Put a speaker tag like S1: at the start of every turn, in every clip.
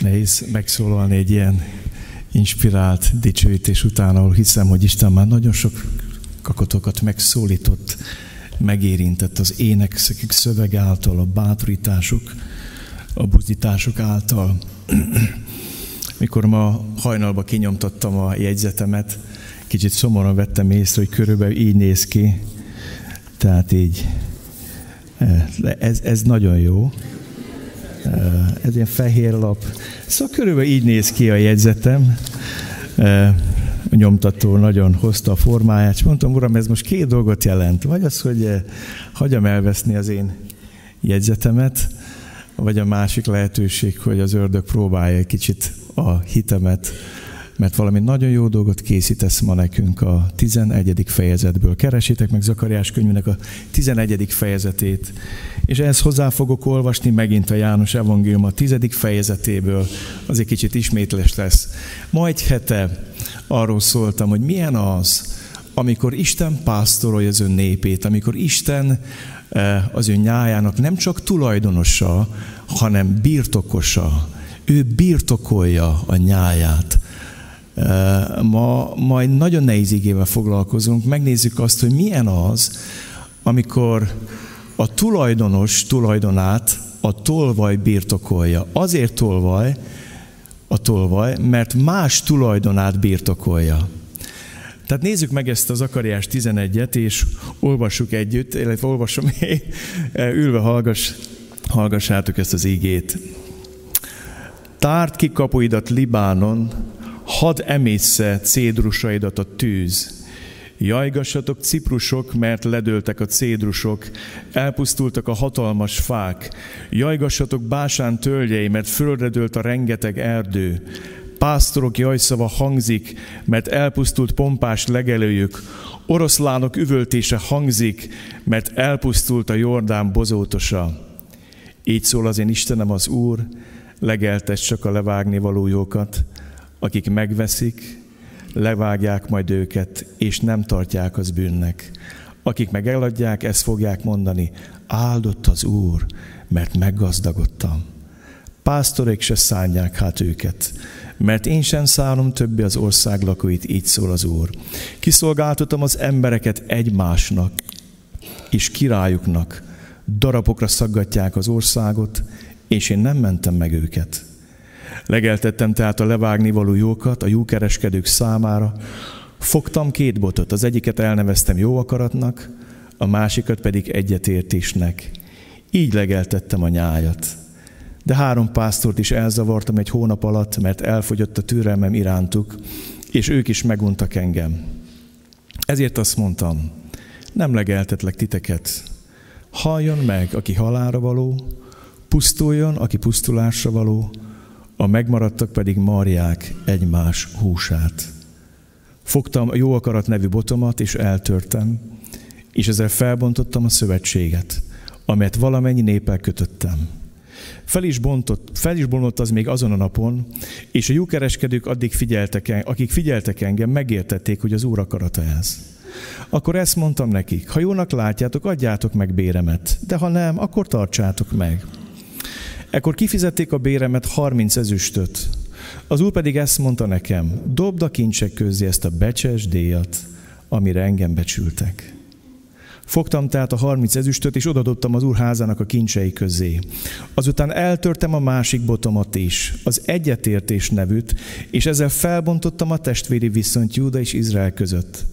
S1: Nehéz megszólalni egy ilyen inspirált dicsőítés után, ahol hiszem, hogy Isten már nagyon sok kakotokat megszólított, megérintett az énekszökük szöveg által, a bátorításuk, a buzdításuk által. Mikor ma hajnalba kinyomtattam a jegyzetemet, kicsit szomorúan vettem észre, hogy körülbelül így néz ki. Tehát így, eh, ez, ez nagyon jó. Ez ilyen fehér lap. Szóval körülbelül így néz ki a jegyzetem. A nyomtató nagyon hozta a formáját, és mondtam, uram, ez most két dolgot jelent. Vagy az, hogy hagyjam elveszni az én jegyzetemet, vagy a másik lehetőség, hogy az ördög próbálja egy kicsit a hitemet mert valami nagyon jó dolgot készítesz ma nekünk a 11. fejezetből. Keresitek meg Zakariás könyvének a 11. fejezetét, és ehhez hozzá fogok olvasni megint a János Evangélium a 10. fejezetéből, az egy kicsit ismétles lesz. Ma egy hete arról szóltam, hogy milyen az, amikor Isten pásztorolja az ön népét, amikor Isten eh, az ön nyájának nem csak tulajdonosa, hanem birtokosa. Ő birtokolja a nyáját. Ma majd nagyon nehéz igével foglalkozunk, megnézzük azt, hogy milyen az, amikor a tulajdonos tulajdonát a tolvaj birtokolja. Azért tolvaj, a tolvaj, mert más tulajdonát birtokolja. Tehát nézzük meg ezt az Akariás 11-et, és olvassuk együtt, illetve olvasom én, ülve hallgass, hallgassátok ezt az ígét. Tárt ki kapuidat Libánon, hadd emészze cédrusaidat a tűz. Jajgassatok ciprusok, mert ledőltek a cédrusok, elpusztultak a hatalmas fák. Jajgassatok básán tölgyei, mert földre dőlt a rengeteg erdő. Pásztorok jajszava hangzik, mert elpusztult pompás legelőjük. Oroszlánok üvöltése hangzik, mert elpusztult a Jordán bozótosa. Így szól az én Istenem az Úr, legeltes csak a levágni valójókat, akik megveszik, levágják majd őket, és nem tartják az bűnnek. Akik meg eladják, ezt fogják mondani, áldott az Úr, mert meggazdagodtam. Pásztorok se szánják hát őket, mert én sem szállom többé az ország lakóit, így szól az Úr. Kiszolgáltatom az embereket egymásnak és királyuknak, darabokra szaggatják az országot, és én nem mentem meg őket. Legeltettem tehát a levágni való jókat a jókereskedők számára. Fogtam két botot, az egyiket elneveztem jó akaratnak, a másikat pedig egyetértésnek. Így legeltettem a nyájat. De három pásztort is elzavartam egy hónap alatt, mert elfogyott a türelmem irántuk, és ők is meguntak engem. Ezért azt mondtam, nem legeltetlek titeket. Halljon meg, aki halára való, pusztuljon, aki pusztulásra való, a megmaradtak pedig marják egymás húsát. Fogtam jó akarat nevű botomat, és eltörtem, és ezzel felbontottam a szövetséget, amelyet valamennyi népel kötöttem. Fel is, bontott, fel is bontott az még azon a napon, és a jókereskedők addig figyeltek, akik figyeltek engem, megértették, hogy az Úr akarata ez. Akkor ezt mondtam nekik, ha jónak látjátok, adjátok meg béremet, de ha nem, akkor tartsátok meg. Ekkor kifizették a béremet 30 ezüstöt. Az úr pedig ezt mondta nekem, dobd a kincsek közé ezt a becses díjat, amire engem becsültek. Fogtam tehát a 30 ezüstöt, és odadobtam az úr házának a kincsei közé. Azután eltörtem a másik botomat is, az egyetértés nevűt, és ezzel felbontottam a testvéri viszonyt Júda és Izrael között.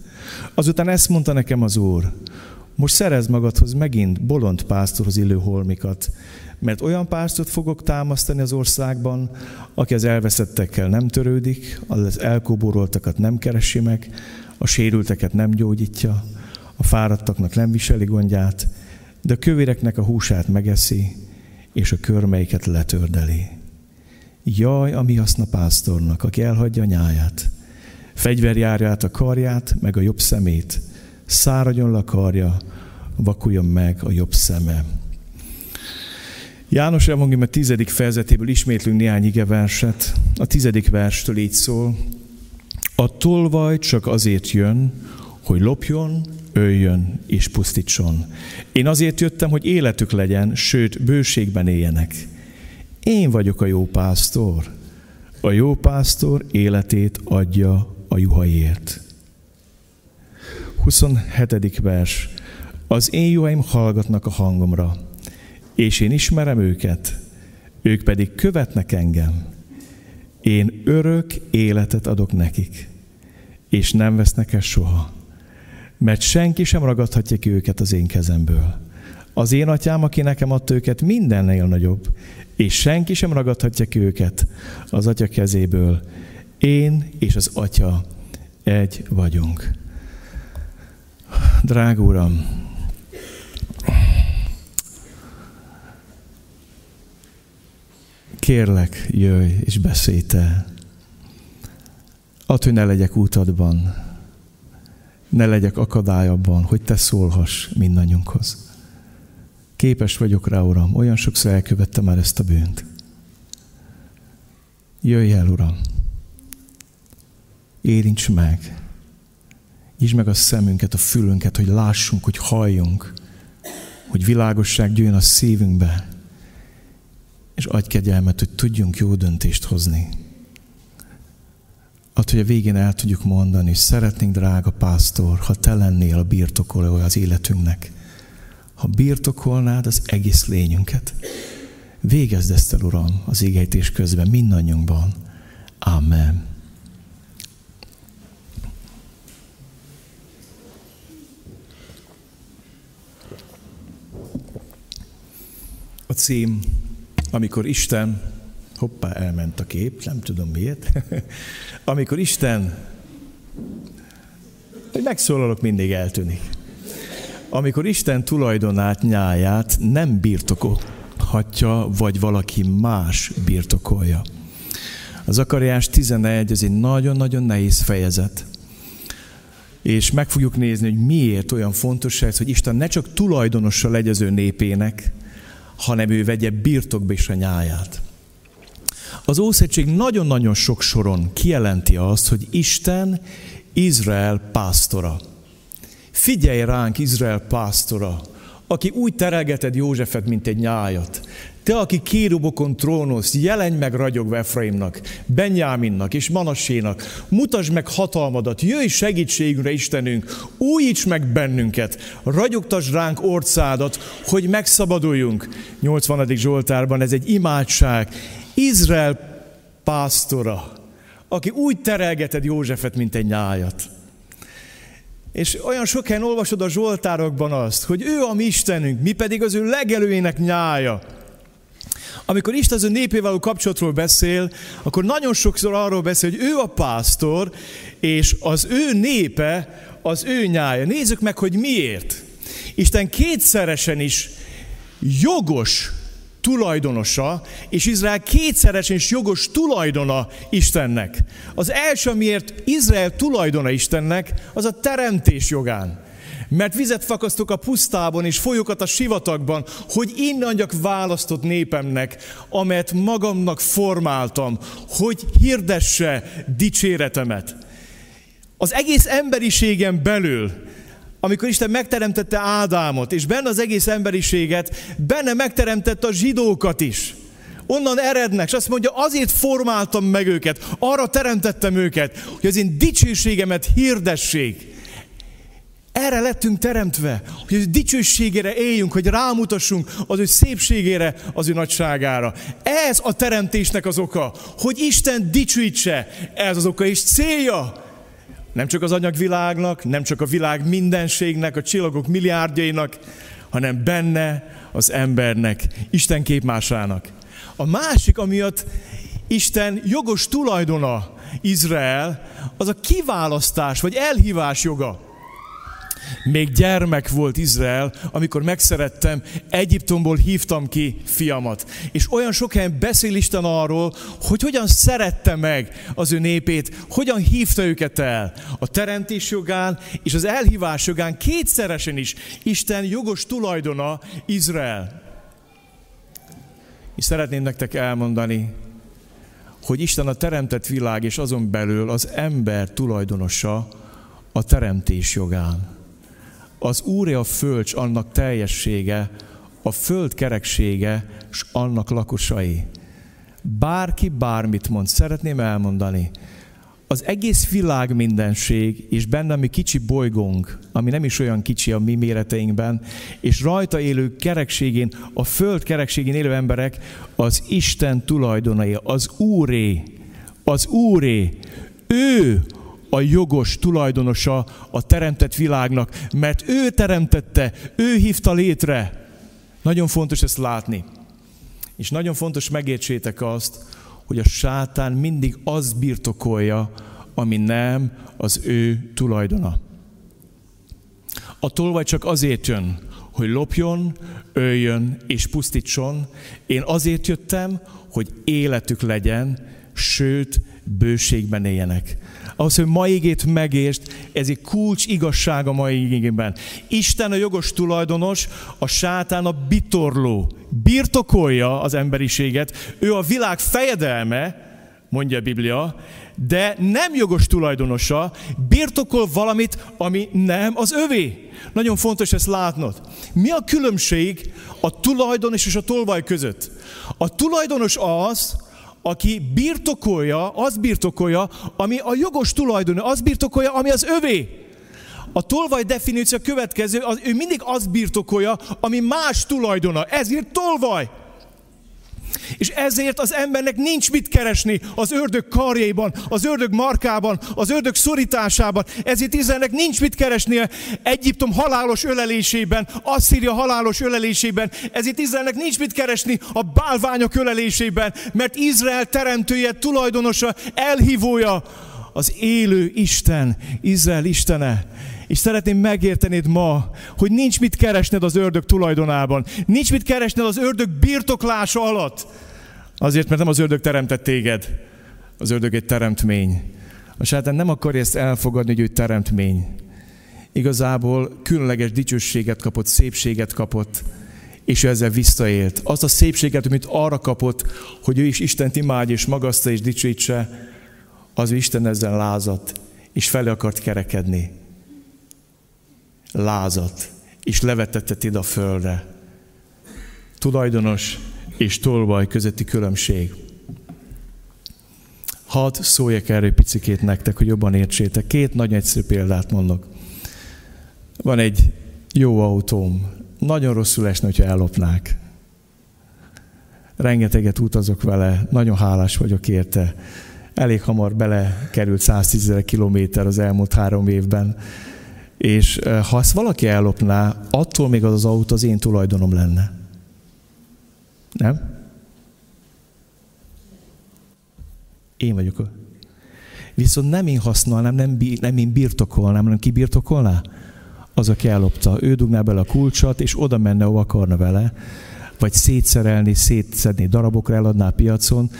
S1: Azután ezt mondta nekem az úr, most szerez magadhoz megint bolond pásztorhoz illő holmikat, mert olyan pásztort fogok támasztani az országban, aki az elveszettekkel nem törődik, az elkóboroltakat nem keresi meg, a sérülteket nem gyógyítja, a fáradtaknak nem viseli gondját, de a kövéreknek a húsát megeszi, és a körmeiket letördeli. Jaj, a mi haszna pásztornak, aki elhagyja a nyáját, fegyverjárját a karját, meg a jobb szemét, száradjon le a karja, vakuljon meg a jobb szeme. János Evangélium a tizedik fejezetéből ismétlünk néhány igeverset. A tizedik verstől így szól. A tolvaj csak azért jön, hogy lopjon, öljön és pusztítson. Én azért jöttem, hogy életük legyen, sőt, bőségben éljenek. Én vagyok a jó pásztor. A jó pásztor életét adja a juhaiért. 27. vers. Az én juhaim hallgatnak a hangomra, és én ismerem őket, ők pedig követnek engem. Én örök életet adok nekik, és nem vesznek el soha, mert senki sem ragadhatja ki őket az én kezemből. Az én atyám, aki nekem adta őket, mindennél nagyobb, és senki sem ragadhatja ki őket az atya kezéből. Én és az atya egy vagyunk. Drága Uram, kérlek, jöjj és beszélj te. Add, hogy ne legyek útadban, ne legyek akadály abban, hogy te szólhass mindannyiunkhoz. Képes vagyok rá, Uram, olyan sokszor elkövettem már ezt a bűnt. Jöjj el, Uram! Érints meg! Nyisd meg a szemünket, a fülünket, hogy lássunk, hogy halljunk, hogy világosság gyűjjön a szívünkbe, és adj kegyelmet, hogy tudjunk jó döntést hozni. Add, hogy a végén el tudjuk mondani, hogy szeretnénk, drága pásztor, ha te lennél a birtokoló az életünknek, ha birtokolnád az egész lényünket. Végezd ezt el, Uram, az égejtés közben mindannyiunkban. Amen. A cím, amikor Isten, hoppá, elment a kép, nem tudom miért, amikor Isten, hogy megszólalok, mindig eltűnik. Amikor Isten tulajdonát, nyáját nem birtokolhatja, vagy valaki más birtokolja. Az Akariás 11, ez egy nagyon-nagyon nehéz fejezet. És meg fogjuk nézni, hogy miért olyan fontos ez, hogy Isten ne csak tulajdonossa legyen az ő népének, hanem ő vegye birtokba is a nyáját. Az Ószegység nagyon-nagyon sok soron kijelenti azt, hogy Isten Izrael pásztora. Figyelj ránk, Izrael pásztora, aki úgy terelgeted Józsefet, mint egy nyájat. Te, aki kérubokon trónolsz, jelenj meg ragyogva Efraimnak, Benyáminnak és Manassénak, mutasd meg hatalmadat, jöjj segítségünkre, Istenünk, újíts meg bennünket, ragyogtasd ránk orcádat, hogy megszabaduljunk. 80. Zsoltárban ez egy imádság. Izrael pásztora, aki úgy terelgeted Józsefet, mint egy nyájat. És olyan sok helyen olvasod a Zsoltárokban azt, hogy ő a mi Istenünk, mi pedig az ő legelőjének nyája. Amikor Isten az ő népével kapcsolatról beszél, akkor nagyon sokszor arról beszél, hogy ő a pásztor, és az ő népe az ő nyája. Nézzük meg, hogy miért. Isten kétszeresen is jogos tulajdonosa, és Izrael kétszeresen is jogos tulajdona Istennek. Az első, miért Izrael tulajdona Istennek, az a teremtés jogán. Mert vizet fakasztok a pusztában és folyokat a sivatagban, hogy innen választott népemnek, amelyet magamnak formáltam, hogy hirdesse dicséretemet. Az egész emberiségen belül amikor Isten megteremtette Ádámot, és benne az egész emberiséget, benne megteremtette a zsidókat is. Onnan erednek, és azt mondja, azért formáltam meg őket, arra teremtettem őket, hogy az én dicsőségemet hirdessék. Erre lettünk teremtve, hogy az dicsőségére éljünk, hogy rámutassunk az ő szépségére, az ő nagyságára. Ez a teremtésnek az oka, hogy Isten dicsőítse. Ez az oka és célja. Nem csak az anyagvilágnak, nem csak a világ mindenségnek, a csillagok milliárdjainak, hanem benne az embernek, Isten képmásának. A másik, amiatt Isten jogos tulajdona Izrael, az a kiválasztás vagy elhívás joga. Még gyermek volt Izrael, amikor megszerettem, Egyiptomból hívtam ki fiamat. És olyan sok helyen beszél Isten arról, hogy hogyan szerette meg az ő népét, hogyan hívta őket el. A teremtés jogán és az elhívás jogán kétszeresen is Isten jogos tulajdona Izrael. És szeretném nektek elmondani, hogy Isten a teremtett világ és azon belül az ember tulajdonosa a teremtés jogán. Az Úr a föld, annak teljessége, a föld kereksége, s annak lakosai. Bárki bármit mond, szeretném elmondani. Az egész világ mindenség, és benne mi kicsi bolygónk, ami nem is olyan kicsi a mi méreteinkben, és rajta élő kerekségén, a föld kerekségén élő emberek az Isten tulajdonai, az Úré, az Úré. Ő a jogos tulajdonosa a teremtett világnak, mert ő teremtette, ő hívta létre. Nagyon fontos ezt látni. És nagyon fontos megértsétek azt, hogy a sátán mindig az birtokolja, ami nem az ő tulajdona. A tolvaj csak azért jön, hogy lopjon, öljön és pusztítson. Én azért jöttem, hogy életük legyen, sőt, bőségben éljenek. Ahhoz, hogy ma igét megértsd, ez egy kulcs igazság a mai igében. Isten a jogos tulajdonos, a sátán a bitorló. Birtokolja az emberiséget, ő a világ fejedelme, mondja a Biblia, de nem jogos tulajdonosa, birtokol valamit, ami nem az övé. Nagyon fontos ezt látnod. Mi a különbség a tulajdonos és a tolvaj között? A tulajdonos az, aki birtokolja, az birtokolja, ami a jogos tulajdon, az birtokolja, ami az övé. A tolvaj definíció következő, az, ő mindig az birtokolja, ami más tulajdona. Ezért tolvaj. És ezért az embernek nincs mit keresni az ördög karjaiban, az ördög markában, az ördög szorításában. Ezért Izraelnek nincs mit keresnie Egyiptom halálos ölelésében, Asszíria halálos ölelésében. Ezért Izraelnek nincs mit keresni a bálványok ölelésében, mert Izrael teremtője, tulajdonosa, elhívója, az élő Isten, Izrael Istene. És szeretném megértened ma, hogy nincs mit keresned az ördög tulajdonában. Nincs mit keresned az ördög birtoklása alatt. Azért, mert nem az ördög teremtett téged. Az ördög egy teremtmény. A sátán nem akarja ezt elfogadni, hogy ő teremtmény. Igazából különleges dicsőséget kapott, szépséget kapott, és ő ezzel visszaélt. Azt a szépséget, amit arra kapott, hogy ő is Istent imádja és magaszta és dicsőítse, az Isten ezzel lázadt, és fel akart kerekedni lázat, és levetette ide a földre. Tulajdonos és tolvaj közötti különbség. Hadd szóljak erről picikét nektek, hogy jobban értsétek. Két nagy egyszerű példát mondok. Van egy jó autóm. Nagyon rosszul esne, hogyha ellopnák. Rengeteget utazok vele, nagyon hálás vagyok érte. Elég hamar belekerült 110 ezer kilométer az elmúlt három évben és ha ezt valaki ellopná, attól még az az autó az én tulajdonom lenne. Nem? Én vagyok. Viszont nem én használnám, nem, nem én birtokolnám, hanem ki birtokolná? Az, aki ellopta. Ő dugná bele a kulcsot, és oda menne, ahol akarna vele, vagy szétszerelni, szétszedni darabokra, eladná a piacon.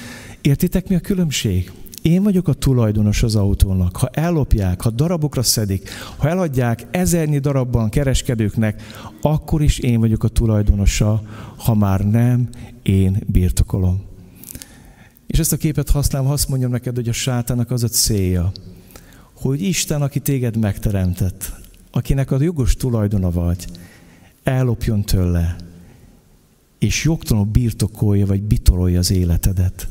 S1: Értitek, mi a különbség? Én vagyok a tulajdonos az autónak. Ha ellopják, ha darabokra szedik, ha eladják ezernyi darabban kereskedőknek, akkor is én vagyok a tulajdonosa, ha már nem én birtokolom. És ezt a képet használom, azt mondjam neked, hogy a sátának az a célja, hogy Isten, aki téged megteremtett, akinek a jogos tulajdona vagy, ellopjon tőle, és jogtalanul birtokolja, vagy bitorolja az életedet.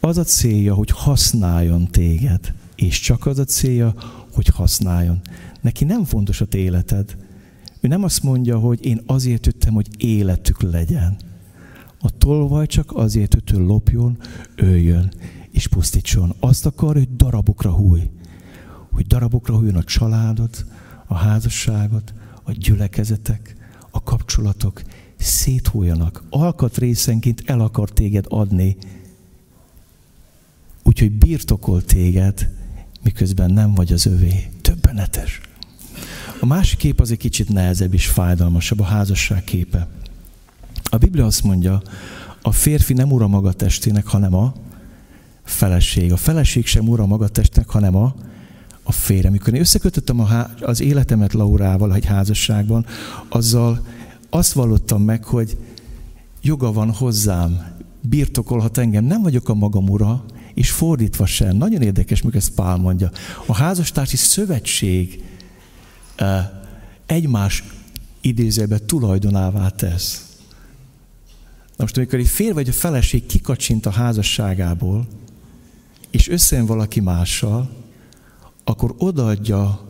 S1: Az a célja, hogy használjon téged. És csak az a célja, hogy használjon. Neki nem fontos a te életed. Ő nem azt mondja, hogy én azért jöttem, hogy életük legyen. A tolvaj csak azért, hogy ő lopjon, öljön és pusztítson. Azt akar, hogy darabokra húj. Hogy darabokra hújjon a családot, a házasságot, a gyülekezetek, a kapcsolatok széthújjanak. Alkatrészenként el akar téged adni, Úgyhogy birtokol téged, miközben nem vagy az övé. Többenetes. A másik kép az egy kicsit nehezebb és fájdalmasabb, a házasság képe. A Biblia azt mondja, a férfi nem ura maga testének, hanem a feleség. A feleség sem ura maga testének, hanem a, a férje. Mikor én összekötöttem a, az életemet Laurával egy házasságban, azzal azt vallottam meg, hogy joga van hozzám, birtokolhat engem, nem vagyok a magam ura, és fordítva sem. Nagyon érdekes, mikor ezt Pál mondja. A házastársi szövetség egymás idézőbe tulajdonává tesz. Na most, amikor egy fér vagy a feleség kikacsint a házasságából, és összejön valaki mással, akkor odaadja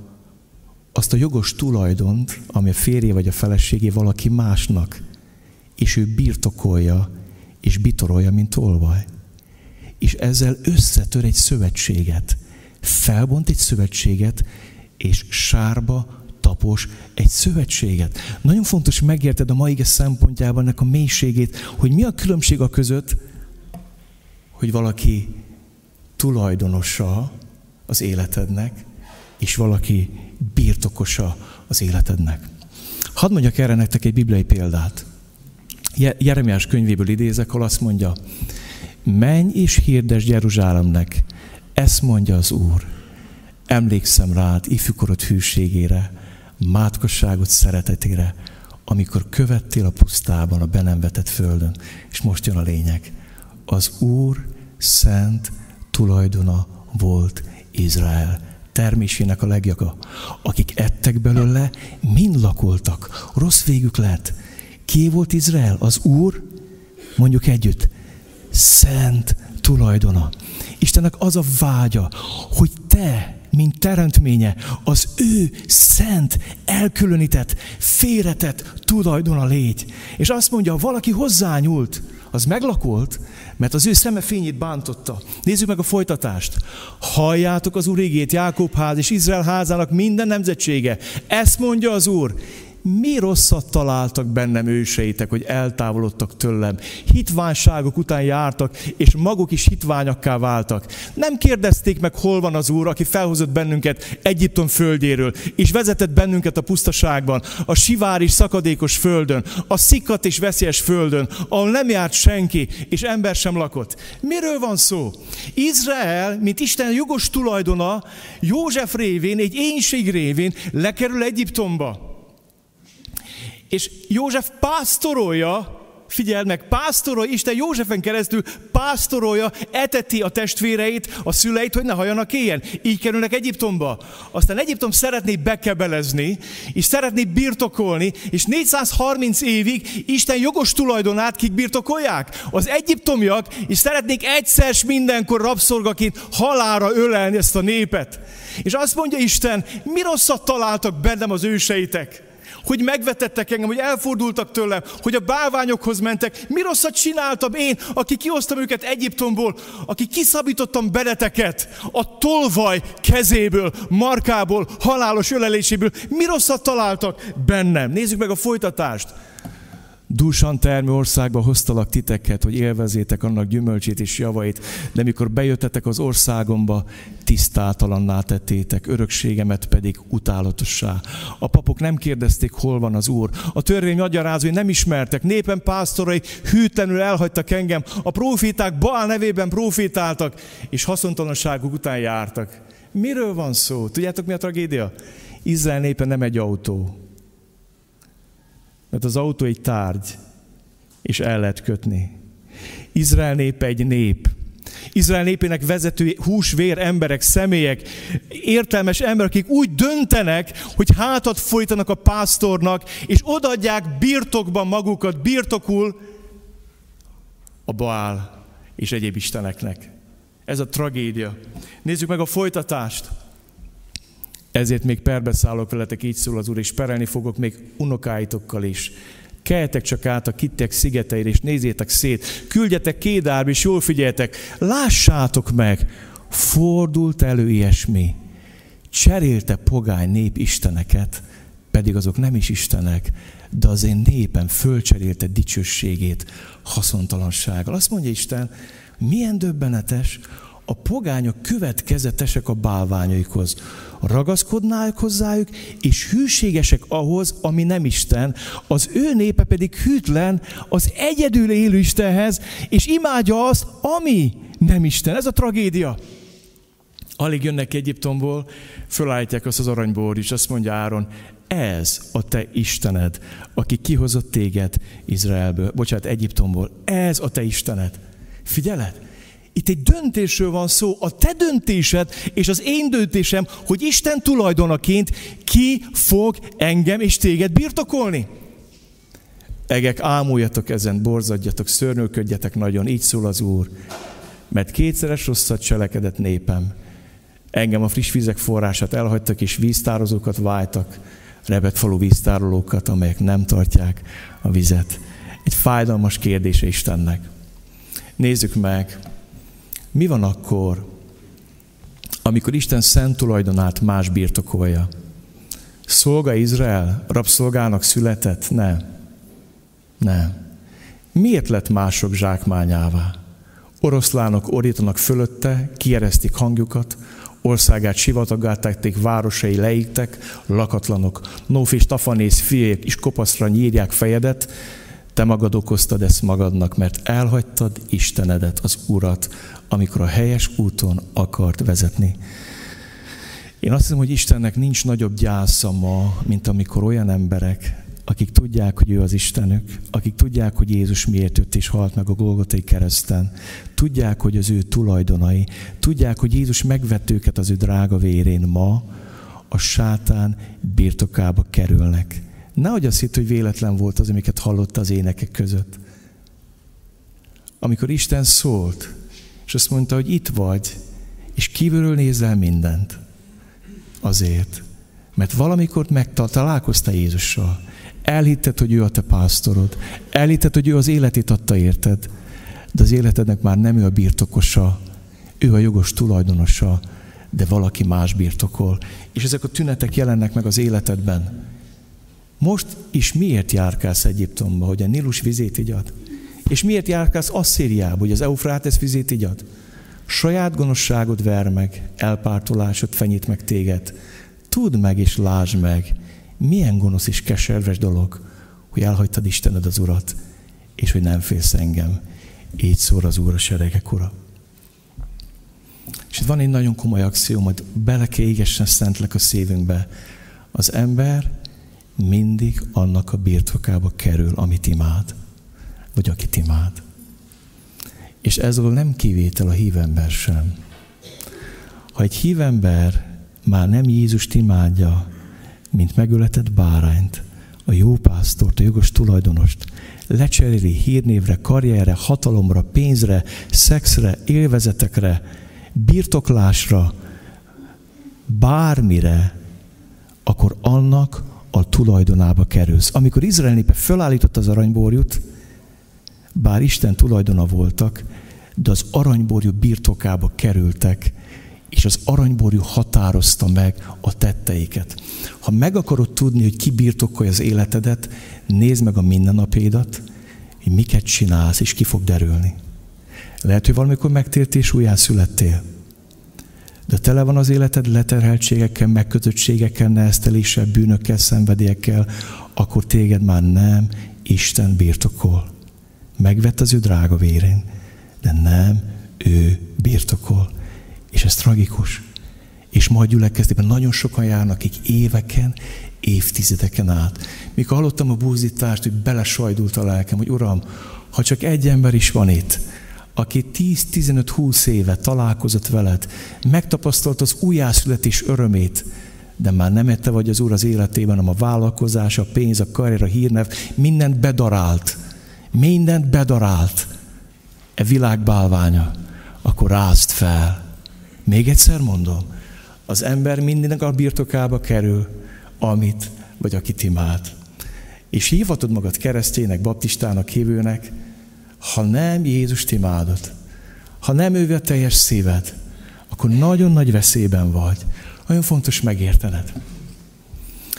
S1: azt a jogos tulajdont, ami a férje vagy a feleségé valaki másnak, és ő birtokolja, és bitorolja, mint olvaj. És ezzel összetör egy szövetséget, felbont egy szövetséget, és sárba tapos egy szövetséget. Nagyon fontos megérted a mai szempontjában ennek a mélységét, hogy mi a különbség a között, hogy valaki tulajdonosa az életednek, és valaki birtokosa az életednek. Hadd mondjak erre nektek egy bibliai példát. Jeremiás könyvéből idézek, ahol azt mondja, menj és hirdes Jeruzsálemnek, ezt mondja az Úr, emlékszem rád ifjúkorod hűségére, mátkosságot szeretetére, amikor követtél a pusztában, a be nem vetett földön. És most jön a lényeg. Az Úr szent tulajdona volt Izrael termésének a legjaga. Akik ettek belőle, mind lakoltak. Rossz végük lett. Ki volt Izrael? Az Úr, mondjuk együtt, szent tulajdona. Istennek az a vágya, hogy te, mint teremtménye, az ő szent, elkülönített, félretett tulajdona légy. És azt mondja, ha valaki hozzányúlt, az meglakolt, mert az ő szeme fényét bántotta. Nézzük meg a folytatást. Halljátok az Úr égét, Jákob ház és Izrael házának minden nemzetsége. Ezt mondja az Úr, mi rosszat találtak bennem őseitek, hogy eltávolodtak tőlem. Hitványságok után jártak, és maguk is hitványakká váltak. Nem kérdezték meg, hol van az Úr, aki felhozott bennünket Egyiptom földjéről, és vezetett bennünket a pusztaságban, a sivár és szakadékos földön, a szikkat és veszélyes földön, ahol nem járt senki, és ember sem lakott. Miről van szó? Izrael, mint Isten jogos tulajdona, József révén, egy énség révén lekerül Egyiptomba. És József pásztorolja, figyeld meg, pásztorolja, Isten Józsefen keresztül pásztorolja, eteti a testvéreit, a szüleit, hogy ne halljanak éjjel. Így kerülnek Egyiptomba. Aztán Egyiptom szeretné bekebelezni, és szeretné birtokolni, és 430 évig Isten jogos tulajdonát kik birtokolják? Az egyiptomiak, és szeretnék egyszer mindenkor rabszolgaként halára ölelni ezt a népet. És azt mondja Isten, mi rosszat találtak bennem az őseitek? Hogy megvetettek engem, hogy elfordultak tőlem, hogy a bálványokhoz mentek. Mi rosszat csináltam én, aki kihoztam őket Egyiptomból, aki kiszabítottam beleteket a tolvaj kezéből, markából, halálos öleléséből. Mi rosszat találtak bennem? Nézzük meg a folytatást. Dúsan termő országba hoztalak titeket, hogy élvezétek annak gyümölcsét és javait, de mikor bejöttetek az országomba, tisztátalanná tettétek, örökségemet pedig utálatossá. A papok nem kérdezték, hol van az Úr. A törvény magyarázói nem ismertek. Népen pásztorai hűtlenül elhagytak engem. A proféták Baal nevében profétáltak, és haszontalanságuk után jártak. Miről van szó? Tudjátok, mi a tragédia? Izrael népe nem egy autó mert az autó egy tárgy, és el lehet kötni. Izrael népe egy nép. Izrael népének vezető húsvér emberek, személyek, értelmes emberek, akik úgy döntenek, hogy hátat folytanak a pásztornak, és odaadják birtokban magukat, birtokul a Baál és egyéb isteneknek. Ez a tragédia. Nézzük meg a folytatást. Ezért még perbeszállok veletek, így szól az Úr, és perelni fogok még unokáitokkal is. Keljetek csak át a kittek szigeteire, és nézzétek szét. Küldjetek kédárba, és jól figyeljetek. Lássátok meg, fordult elő ilyesmi. Cserélte pogány nép isteneket, pedig azok nem is istenek, de az én népem fölcserélte dicsőségét haszontalansággal. Azt mondja Isten, milyen döbbenetes, a pogányok következetesek a bálványaikhoz. Ragaszkodnák hozzájuk, és hűségesek ahhoz, ami nem Isten, az ő népe pedig hűtlen az egyedül élő Istenhez, és imádja azt, ami nem Isten. Ez a tragédia. Alig jönnek Egyiptomból, fölállítják azt az aranybor is, azt mondja Áron, ez a te Istened, aki kihozott téged Izraelből, bocsánat, Egyiptomból. Ez a te Istened. Figyeled? Itt egy döntésről van szó, a te döntésed és az én döntésem, hogy Isten tulajdonaként ki fog engem és téged birtokolni. Egek, ámuljatok ezen, borzadjatok, szörnőködjetek nagyon, így szól az Úr. Mert kétszeres rosszat cselekedett népem. Engem a friss vizek forrását elhagytak, és víztározókat váltak, rebet falu víztárolókat, amelyek nem tartják a vizet. Egy fájdalmas kérdése Istennek. Nézzük meg, mi van akkor, amikor Isten szent tulajdonát más birtokolja? Szolga Izrael, rabszolgának született? Nem. Nem. Miért lett mások zsákmányává? Oroszlánok orítanak fölötte, kieresztik hangjukat, országát sivatagá tették, városai leígtek, lakatlanok. Nóf és Tafanész fiék is kopaszra nyírják fejedet, te magad okoztad ezt magadnak, mert elhagytad Istenedet, az Urat, amikor a helyes úton akart vezetni. Én azt hiszem, hogy Istennek nincs nagyobb gyásza ma, mint amikor olyan emberek, akik tudják, hogy ő az Istenük, akik tudják, hogy Jézus miért jött és halt meg a Golgotai kereszten, tudják, hogy az ő tulajdonai, tudják, hogy Jézus megvett őket az ő drága vérén ma, a sátán birtokába kerülnek. Nehogy azt hitt, hogy véletlen volt az, amiket hallott az énekek között. Amikor Isten szólt, és azt mondta, hogy itt vagy, és kívülről nézel mindent. Azért, mert valamikor megtalálkoztál Jézussal. Elhitted, hogy ő a te pásztorod. Elhitted, hogy ő az életét adta érted. De az életednek már nem ő a birtokosa, ő a jogos tulajdonosa, de valaki más birtokol. És ezek a tünetek jelennek meg az életedben. Most is miért járkálsz Egyiptomba, hogy a Nilus vizét igyad? És miért járkálsz Asszíriába, hogy az Eufrátesz vizét igyad? Saját gonoszságod ver meg, elpártolásod fenyít meg téged. Tudd meg és lásd meg, milyen gonosz és keserves dolog, hogy elhagytad Istened az Urat, és hogy nem félsz engem. Így szól az Úr a seregek ura. És itt van egy nagyon komoly akció, majd bele kell égessen szentlek a szívünkbe. Az ember mindig annak a birtokába kerül, amit imád, vagy akit imád. És ez nem kivétel a hívember sem. Ha egy hívember már nem Jézust imádja, mint megöletett bárányt, a jó pásztort, a jogos tulajdonost, lecseréli hírnévre, karrierre, hatalomra, pénzre, szexre, élvezetekre, birtoklásra, bármire, akkor annak a tulajdonába kerülsz. Amikor Izrael népe fölállított az aranyborjút, bár Isten tulajdona voltak, de az aranyborjú birtokába kerültek, és az aranyborjú határozta meg a tetteiket. Ha meg akarod tudni, hogy ki birtokolja az életedet, nézd meg a mindennapédat, hogy miket csinálsz, és ki fog derülni. Lehet, hogy valamikor megtértél és újján születtél. De tele van az életed leterheltségekkel, megkötöttségekkel, nehezteléssel, bűnökkel, szenvedélyekkel, akkor téged már nem Isten birtokol. Megvett az ő drága vérén, de nem ő birtokol. És ez tragikus. És majd gyülekeztében nagyon sokan járnak, akik éveken, évtizedeken át. Mikor hallottam a búzítást, hogy belesajdult a lelkem, hogy Uram, ha csak egy ember is van itt, aki 10-15-20 éve találkozott veled, megtapasztalt az újjászületés örömét, de már nem ette vagy az Úr az életében, hanem a vállalkozás, a pénz, a karrier, a hírnev, mindent bedarált. Mindent bedarált. E világ bálványa. Akkor rázd fel. Még egyszer mondom, az ember mindenek a birtokába kerül, amit vagy akit imád. És hívhatod magad kereszténynek, baptistának, hívőnek, ha nem Jézust imádod, ha nem ő a teljes szíved, akkor nagyon nagy veszélyben vagy. Nagyon fontos megértened.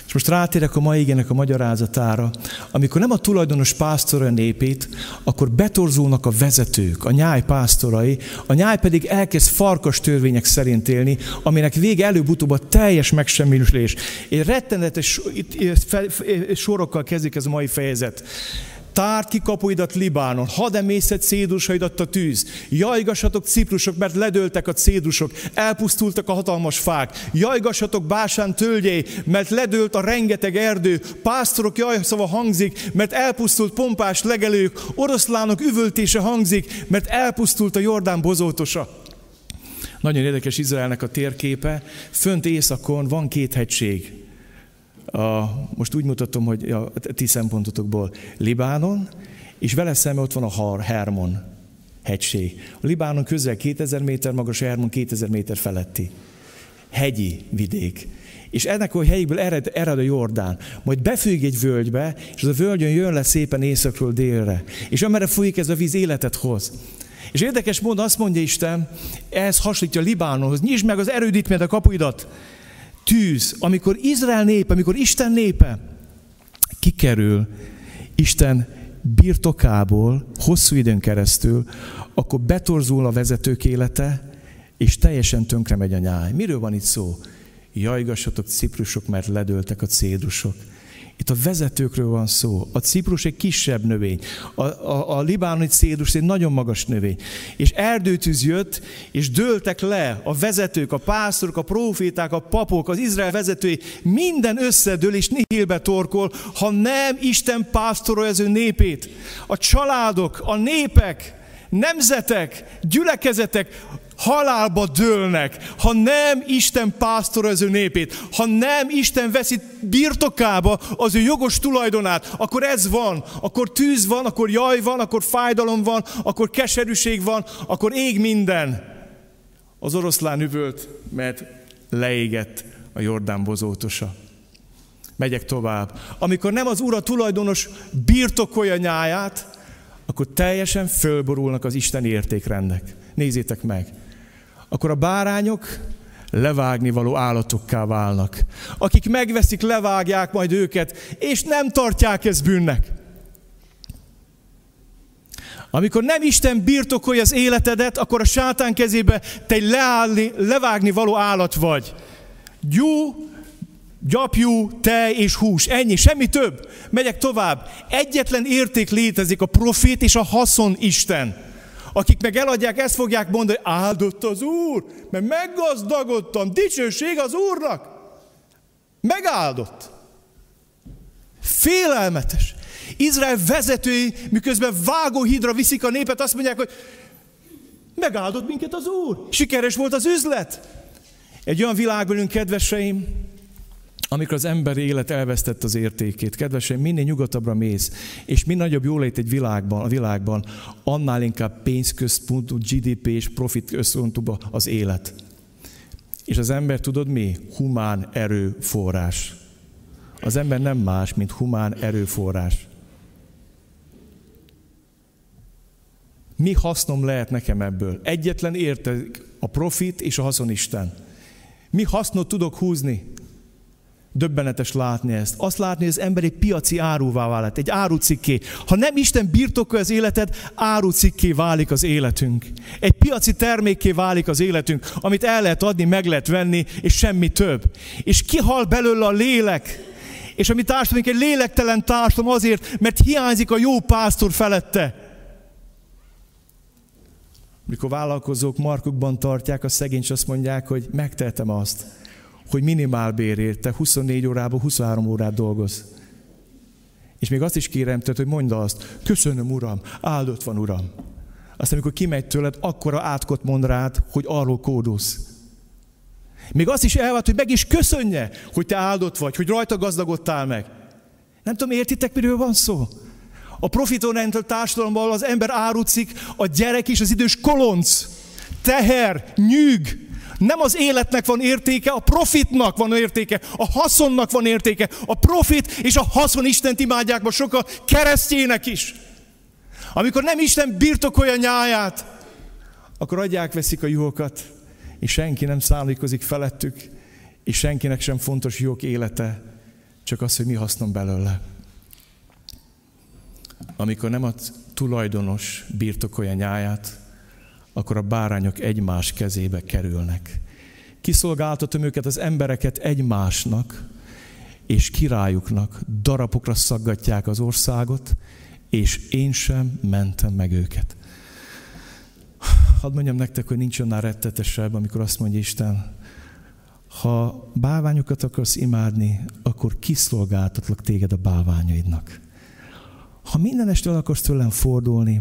S1: És most rátérek a mai igének a magyarázatára. Amikor nem a tulajdonos pásztora népét, akkor betorzulnak a vezetők, a nyáj pásztorai, a nyáj pedig elkezd farkas törvények szerint élni, aminek vége előbb-utóbb a teljes megsemmisülés. Egy rettenetes sorokkal kezdik ez a mai fejezet. Tárt ki kapuidat Libánon, hadd emészed cédusaidat a tűz. Jajgassatok ciprusok, mert ledőltek a cédusok, elpusztultak a hatalmas fák. Jajgassatok Básán tölgyei, mert ledőlt a rengeteg erdő. Pásztorok jajszava hangzik, mert elpusztult pompás legelők. Oroszlánok üvöltése hangzik, mert elpusztult a Jordán bozótosa. Nagyon érdekes Izraelnek a térképe. Fönt északon van két hegység. A, most úgy mutatom, hogy a ti szempontotokból Libánon, és vele szemben ott van a Har, Hermon hegység. A Libánon közel 2000 méter magas, a Hermon 2000 méter feletti. Hegyi vidék. És ennek a helyikből ered, ered a Jordán. Majd befügg egy völgybe, és az a völgyön jön le szépen északról délre. És amerre folyik ez a víz, életet hoz. És érdekes módon azt mondja Isten, ez hasonlítja Libánonhoz, nyisd meg az erődítményt a kapuidat. Tűz, amikor Izrael népe, amikor Isten népe kikerül Isten birtokából hosszú időn keresztül, akkor betorzul a vezetők élete, és teljesen tönkre megy a nyáj. Miről van itt szó? Jajgassatok ciprusok, mert ledőltek a cédrusok. Itt a vezetőkről van szó. A ciprus egy kisebb növény. A, a, a libánoni cédrus egy nagyon magas növény. És erdőtűz jött, és dőltek le a vezetők, a pásztorok, a proféták, a papok, az Izrael vezetői. Minden összedől és nihilbe torkol, ha nem Isten pásztorolja az ő népét. A családok, a népek, nemzetek, gyülekezetek halálba dőlnek, ha nem Isten pásztor az ő népét, ha nem Isten veszi birtokába az ő jogos tulajdonát, akkor ez van, akkor tűz van, akkor jaj van, akkor fájdalom van, akkor keserűség van, akkor ég minden. Az oroszlán üvölt, mert leégett a Jordán bozótosa. Megyek tovább. Amikor nem az ura tulajdonos birtokolja nyáját, akkor teljesen fölborulnak az Isten értékrendek. Nézzétek meg! Akkor a bárányok levágni való állatokká válnak. Akik megveszik, levágják majd őket, és nem tartják ezt bűnnek. Amikor nem Isten birtokolja az életedet, akkor a sátán kezébe te leállni, levágni való állat vagy. Gyú, gyapjú, tej és hús. Ennyi, semmi több. Megyek tovább. Egyetlen érték létezik, a profét és a haszon Isten. Akik meg eladják, ezt fogják mondani, áldott az Úr, mert meggazdagodtam, dicsőség az Úrnak. Megáldott. Félelmetes. Izrael vezetői, miközben vágóhídra viszik a népet, azt mondják, hogy megáldott minket az Úr. Sikeres volt az üzlet. Egy olyan világban, kedveseim, amikor az ember élet elvesztett az értékét, kedvesen, minél nyugatabbra mész, és minél nagyobb jólét egy világban, a világban, annál inkább pénzközpontú, GDP és profit központú az élet. És az ember tudod mi? Humán erőforrás. Az ember nem más, mint humán erőforrás. Mi hasznom lehet nekem ebből? Egyetlen értek a profit és a haszonisten. Mi hasznot tudok húzni? Döbbenetes látni ezt. Azt látni, hogy az ember egy piaci áruvá vált, egy árucikké. Ha nem Isten birtokolja az életed, árucikké válik az életünk. Egy piaci termékké válik az életünk, amit el lehet adni, meg lehet venni, és semmi több. És kihal belőle a lélek. És a mi társadalmunk egy lélektelen társadalom azért, mert hiányzik a jó pásztor felette. Mikor vállalkozók markukban tartják a szegény, azt mondják, hogy megtehetem azt hogy minimálbérért te 24 órában 23 órát dolgoz. És még azt is kérem tehát, hogy mondd azt, köszönöm Uram, áldott van Uram. Aztán amikor kimegy tőled, akkora átkot mond rád, hogy arról kódulsz. Még azt is elvált, hogy meg is köszönje, hogy te áldott vagy, hogy rajta gazdagodtál meg. Nem tudom, értitek, miről van szó? A profitorientált társadalomban az ember árucik, a gyerek és az idős kolonc, teher, nyűg, nem az életnek van értéke, a profitnak van értéke, a haszonnak van értéke. A profit és a haszon Istent imádják ma sokan keresztjének is. Amikor nem Isten birtokolja nyáját, akkor adják, veszik a juhokat, és senki nem szállíkozik felettük, és senkinek sem fontos jók élete, csak az, hogy mi hasznom belőle. Amikor nem a tulajdonos birtokolja nyáját, akkor a bárányok egymás kezébe kerülnek. Kiszolgáltatom őket, az embereket egymásnak, és királyuknak darabokra szaggatják az országot, és én sem mentem meg őket. Hadd mondjam nektek, hogy nincs annál rettetesebb, amikor azt mondja Isten, ha báványokat akarsz imádni, akkor kiszolgáltatlak téged a báványaidnak. Ha minden este el akarsz tőlem fordulni,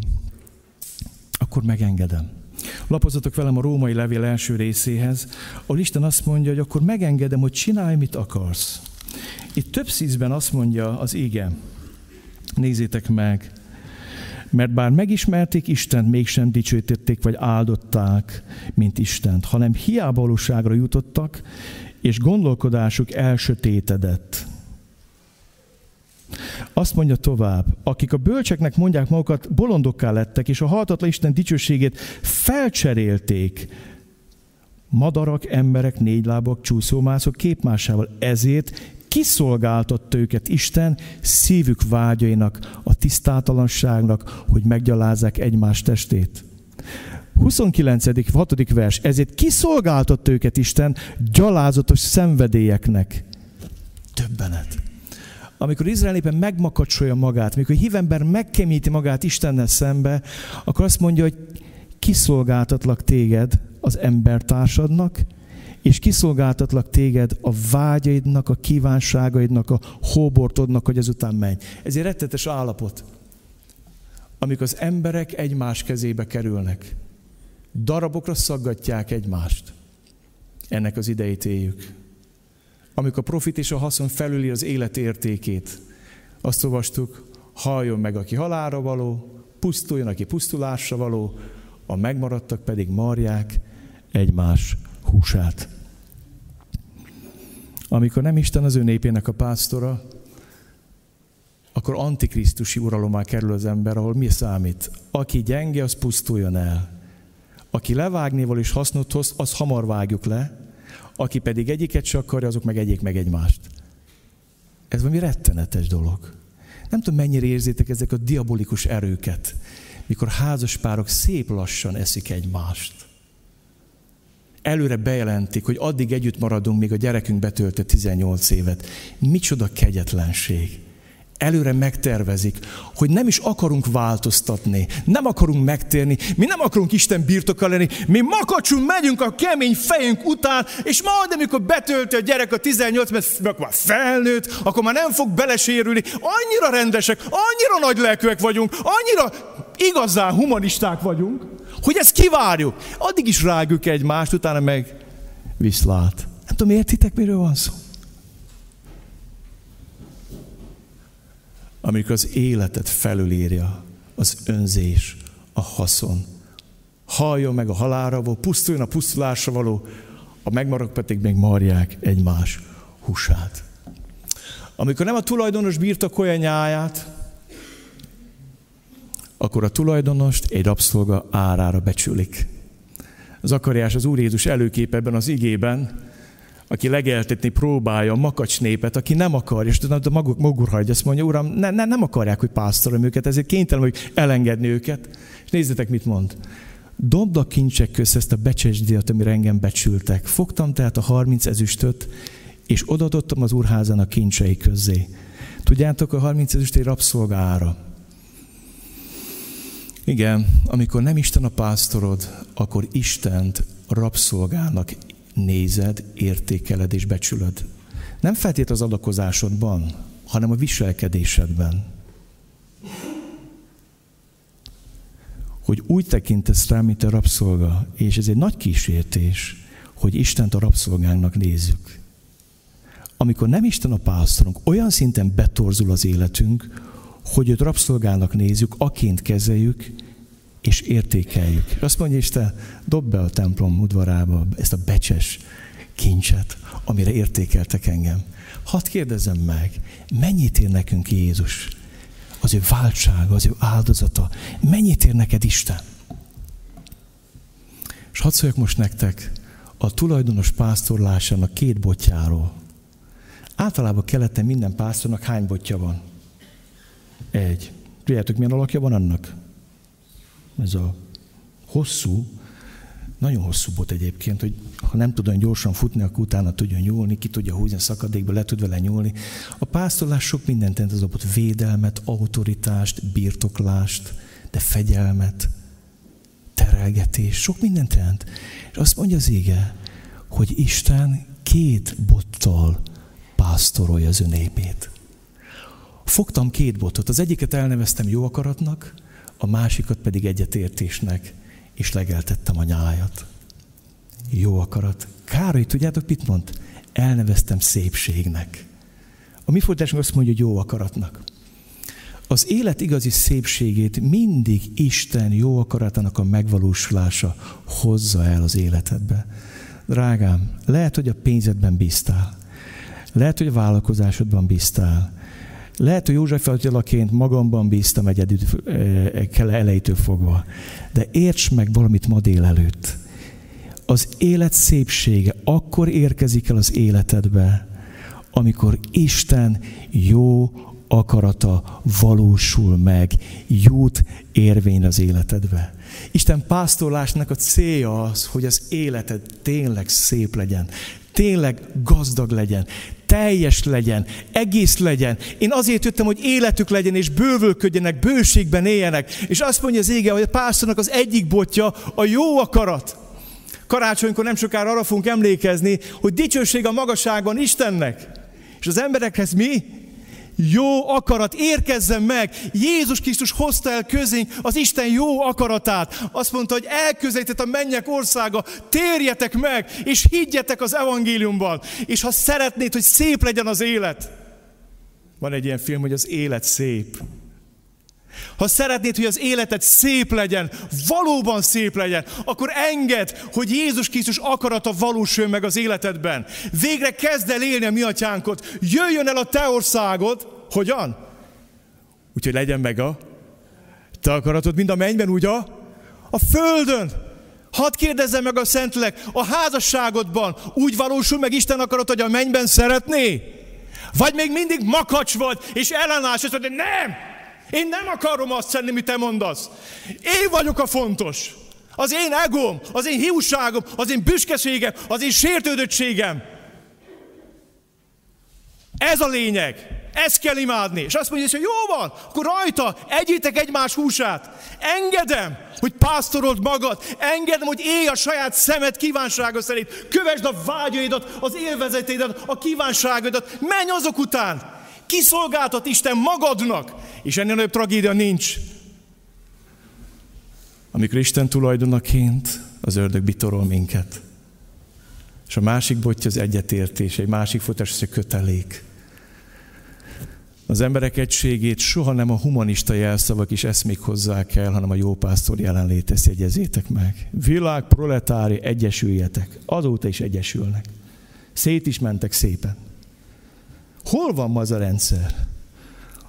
S1: akkor megengedem. Lapozatok velem a római levél első részéhez, ahol Isten azt mondja, hogy akkor megengedem, hogy csinálj, mit akarsz. Itt több szízben azt mondja az ége, nézzétek meg, mert bár megismerték Istent, mégsem dicsőítették vagy áldották, mint Istent, hanem hiába jutottak, és gondolkodásuk elsötétedett. Azt mondja tovább, akik a bölcseknek mondják magukat, bolondokká lettek, és a haltatlan Isten dicsőségét felcserélték. Madarak, emberek, négylábak, csúszómászok képmásával. Ezért kiszolgáltatta őket Isten szívük vágyainak, a tisztátalanságnak, hogy meggyalázzák egymás testét. 29. 6. vers. Ezért kiszolgáltatta őket Isten gyalázatos szenvedélyeknek. Többenet. Amikor Izrael éppen megmakacsolja magát, amikor a hívember megkemíti magát Istennel szembe, akkor azt mondja, hogy kiszolgáltatlak téged az embertársadnak, és kiszolgáltatlak téged a vágyaidnak, a kívánságaidnak, a hóbortodnak, hogy ezután menj. Ez egy rettetes állapot, amikor az emberek egymás kezébe kerülnek. Darabokra szaggatják egymást. Ennek az idejét éljük. Amikor a profit és a haszon felüli az élet értékét. Azt olvastuk, halljon meg, aki halára való, pusztuljon, aki pusztulásra való, a megmaradtak pedig marják egymás húsát. Amikor nem Isten az ő népének a pásztora, akkor antikrisztusi uralomá kerül az ember, ahol mi számít? Aki gyenge, az pusztuljon el. Aki levágnéval is hasznot hoz, az hamar vágjuk le. Aki pedig egyiket se akarja, azok meg egyik meg egymást. Ez valami rettenetes dolog. Nem tudom, mennyire érzétek ezek a diabolikus erőket, mikor házaspárok szép lassan eszik egymást előre bejelentik, hogy addig együtt maradunk, míg a gyerekünk betöltött 18 évet. Micsoda kegyetlenség. Előre megtervezik, hogy nem is akarunk változtatni, nem akarunk megtérni, mi nem akarunk Isten birtoka lenni, mi makacsunk, megyünk a kemény fejünk után, és majd, amikor betölti a gyerek a 18 mert már felnőtt, akkor már nem fog belesérülni. Annyira rendesek, annyira nagy lelkűek vagyunk, annyira igazán humanisták vagyunk, hogy ezt kivárjuk. Addig is rágjuk egymást, utána meg viszlát. Nem tudom, értitek, miről van szó? Amikor az életet felülírja az önzés, a haszon. Halljon meg a halára való, pusztuljon a pusztulásra való, a megmarok pedig még marják egymás húsát. Amikor nem a tulajdonos birtokolja nyáját, akkor a tulajdonost egy rabszolga árára becsülik. Zakariás az Úr Jézus előkép ebben az igében, aki legeltetni próbálja a makacs népet, aki nem akarja, és a maguk magur azt mondja, Uram, ne, ne, nem akarják, hogy pásztorom őket, ezért kénytelen hogy elengedni őket. És nézzétek, mit mond. Dobd a kincsek közt ezt a becsesdíjat, amire engem becsültek. Fogtam tehát a harminc ezüstöt, és odadottam az úrházán a kincsei közé. Tudjátok, a harminc ezüst egy rabszolgára. Igen, amikor nem Isten a pásztorod, akkor Istent rabszolgának nézed, értékeled és becsülöd. Nem feltét az adakozásodban, hanem a viselkedésedben. Hogy úgy tekintesz rá, mint a rabszolga, és ez egy nagy kísértés, hogy Istent a rabszolgánknak nézzük. Amikor nem Isten a pásztorunk, olyan szinten betorzul az életünk, hogy őt rabszolgának nézzük, aként kezeljük, és értékeljük. Azt mondja Isten, dob be a templom udvarába ezt a becses kincset, amire értékeltek engem. Hadd kérdezem meg, mennyit ér nekünk Jézus? Az ő váltsága, az ő áldozata. Mennyit ér neked Isten? És hadd szóljak most nektek a tulajdonos pásztorlásának két botjáról. Általában keleten minden pásztornak hány botja van? Egy. Tudjátok, milyen alakja van annak? Ez a hosszú, nagyon hosszú bot egyébként, hogy ha nem tud olyan gyorsan futni, akkor utána tudjon nyúlni, ki tudja húzni a szakadékba, le tud vele nyúlni. A pásztorlás sok mindent jelent az a bot, védelmet, autoritást, birtoklást, de fegyelmet, terelgetés, sok mindent jelent. És azt mondja az ége, hogy Isten két bottal pásztorolja az ő népét. Fogtam két botot, az egyiket elneveztem jó akaratnak, a másikat pedig egyetértésnek, és legeltettem a nyájat. Jó akarat. Károly, tudjátok, mit mond? Elneveztem szépségnek. A mi fordításunk azt mondja, hogy jó akaratnak. Az élet igazi szépségét mindig Isten jó akaratának a megvalósulása hozza el az életedbe. Drágám, lehet, hogy a pénzedben bíztál. Lehet, hogy a vállalkozásodban bíztál. Lehet, hogy József Attila,ként magamban bíztam egyedül kell elejétől fogva. De érts meg valamit ma délelőtt. Az élet szépsége akkor érkezik el az életedbe, amikor Isten jó akarata valósul meg, jut érvény az életedbe. Isten pásztorlásnak a célja az, hogy az életed tényleg szép legyen, tényleg gazdag legyen, teljes legyen, egész legyen. Én azért jöttem, hogy életük legyen, és bővölködjenek, bőségben éljenek. És azt mondja az ége, hogy a pásztornak az egyik botja a jó akarat. Karácsonykor nem sokára arra fogunk emlékezni, hogy dicsőség a magasságban Istennek. És az emberekhez mi? Jó akarat érkezzen meg. Jézus Krisztus hozta el közénk az Isten jó akaratát. Azt mondta, hogy elközelített a mennyek országa, térjetek meg, és higgyetek az evangéliumban. És ha szeretnéd, hogy szép legyen az élet, van egy ilyen film, hogy az élet szép. Ha szeretnéd, hogy az életed szép legyen, valóban szép legyen, akkor engedd, hogy Jézus Krisztus akarata valósuljon meg az életedben. Végre kezd el élni a mi atyánkot. Jöjjön el a te országod. Hogyan? Úgyhogy legyen meg a te akaratod, mind a mennyben, úgy a, földön. Hadd kérdezzem meg a Szentlek, a házasságodban úgy valósul meg Isten akarat, hogy a mennyben szeretné? Vagy még mindig makacs vagy, és ellenállás, és mondod, nem, én nem akarom azt tenni, mit te mondasz. Én vagyok a fontos. Az én egóm, az én hiúságom, az én büszkeségem, az én sértődöttségem. Ez a lényeg. Ezt kell imádni. És azt mondja, hogy jó van, akkor rajta egyétek egymás húsát. Engedem, hogy pásztorold magad. Engedem, hogy élj a saját szemed kívánsága szerint. Kövesd a vágyaidat, az élvezetédet, a kívánságaidat. Menj azok után. Kiszolgáltat Isten magadnak. És ennél nagyobb tragédia nincs. Amikor Isten tulajdonaként az ördög bitorol minket. És a másik botja az egyetértés, egy másik fotás az a kötelék. Az emberek egységét soha nem a humanista jelszavak is eszmék hozzák el, hanem a jó pásztor jelenléte, ezt jegyezétek meg. Világ proletári, egyesüljetek. Azóta is egyesülnek. Szét is mentek szépen. Hol van ma az a rendszer?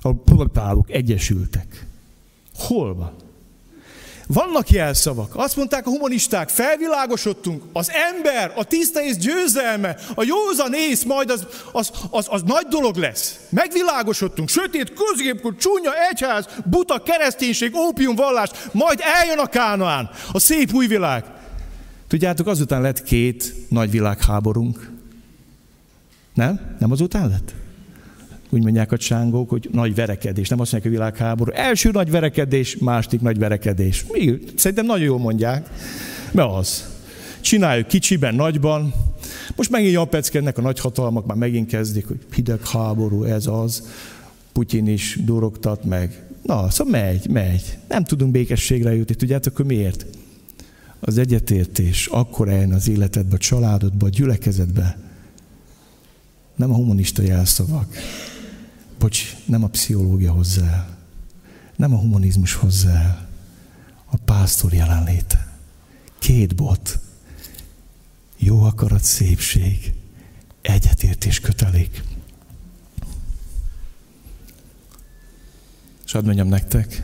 S1: A proletárok egyesültek. Hol van? Vannak jelszavak. Azt mondták a humanisták, felvilágosodtunk, az ember, a tiszta és győzelme, a józan ész majd az, az, az, az nagy dolog lesz. Megvilágosodtunk, sötét, középkor, csúnya egyház, buta kereszténység, ópiumvallás, majd eljön a Kánaán, a szép új világ. Tudjátok, azután lett két nagy világháborunk. Nem? Nem azután lett? Úgy mondják a csángók, hogy nagy verekedés, nem azt mondják a világháború. Első nagy verekedés, második nagy verekedés. Mi? Szerintem nagyon jól mondják, mert az. Csináljuk kicsiben, nagyban. Most megint japeckednek a nagyhatalmak, már megint kezdik, hogy hidegháború, ez az. Putyin is durogtat meg. Na, szóval megy, megy. Nem tudunk békességre jutni. Tudjátok, hogy miért? Az egyetértés akkor eljön az életedbe, a családodba, a gyülekezetbe. Nem a humanista jelszavak bocs, nem a pszichológia hozzá el, nem a humanizmus hozzá el, a pásztor jelenléte. Két bot, jó akarat, szépség, egyetértés kötelék. És hadd mondjam nektek,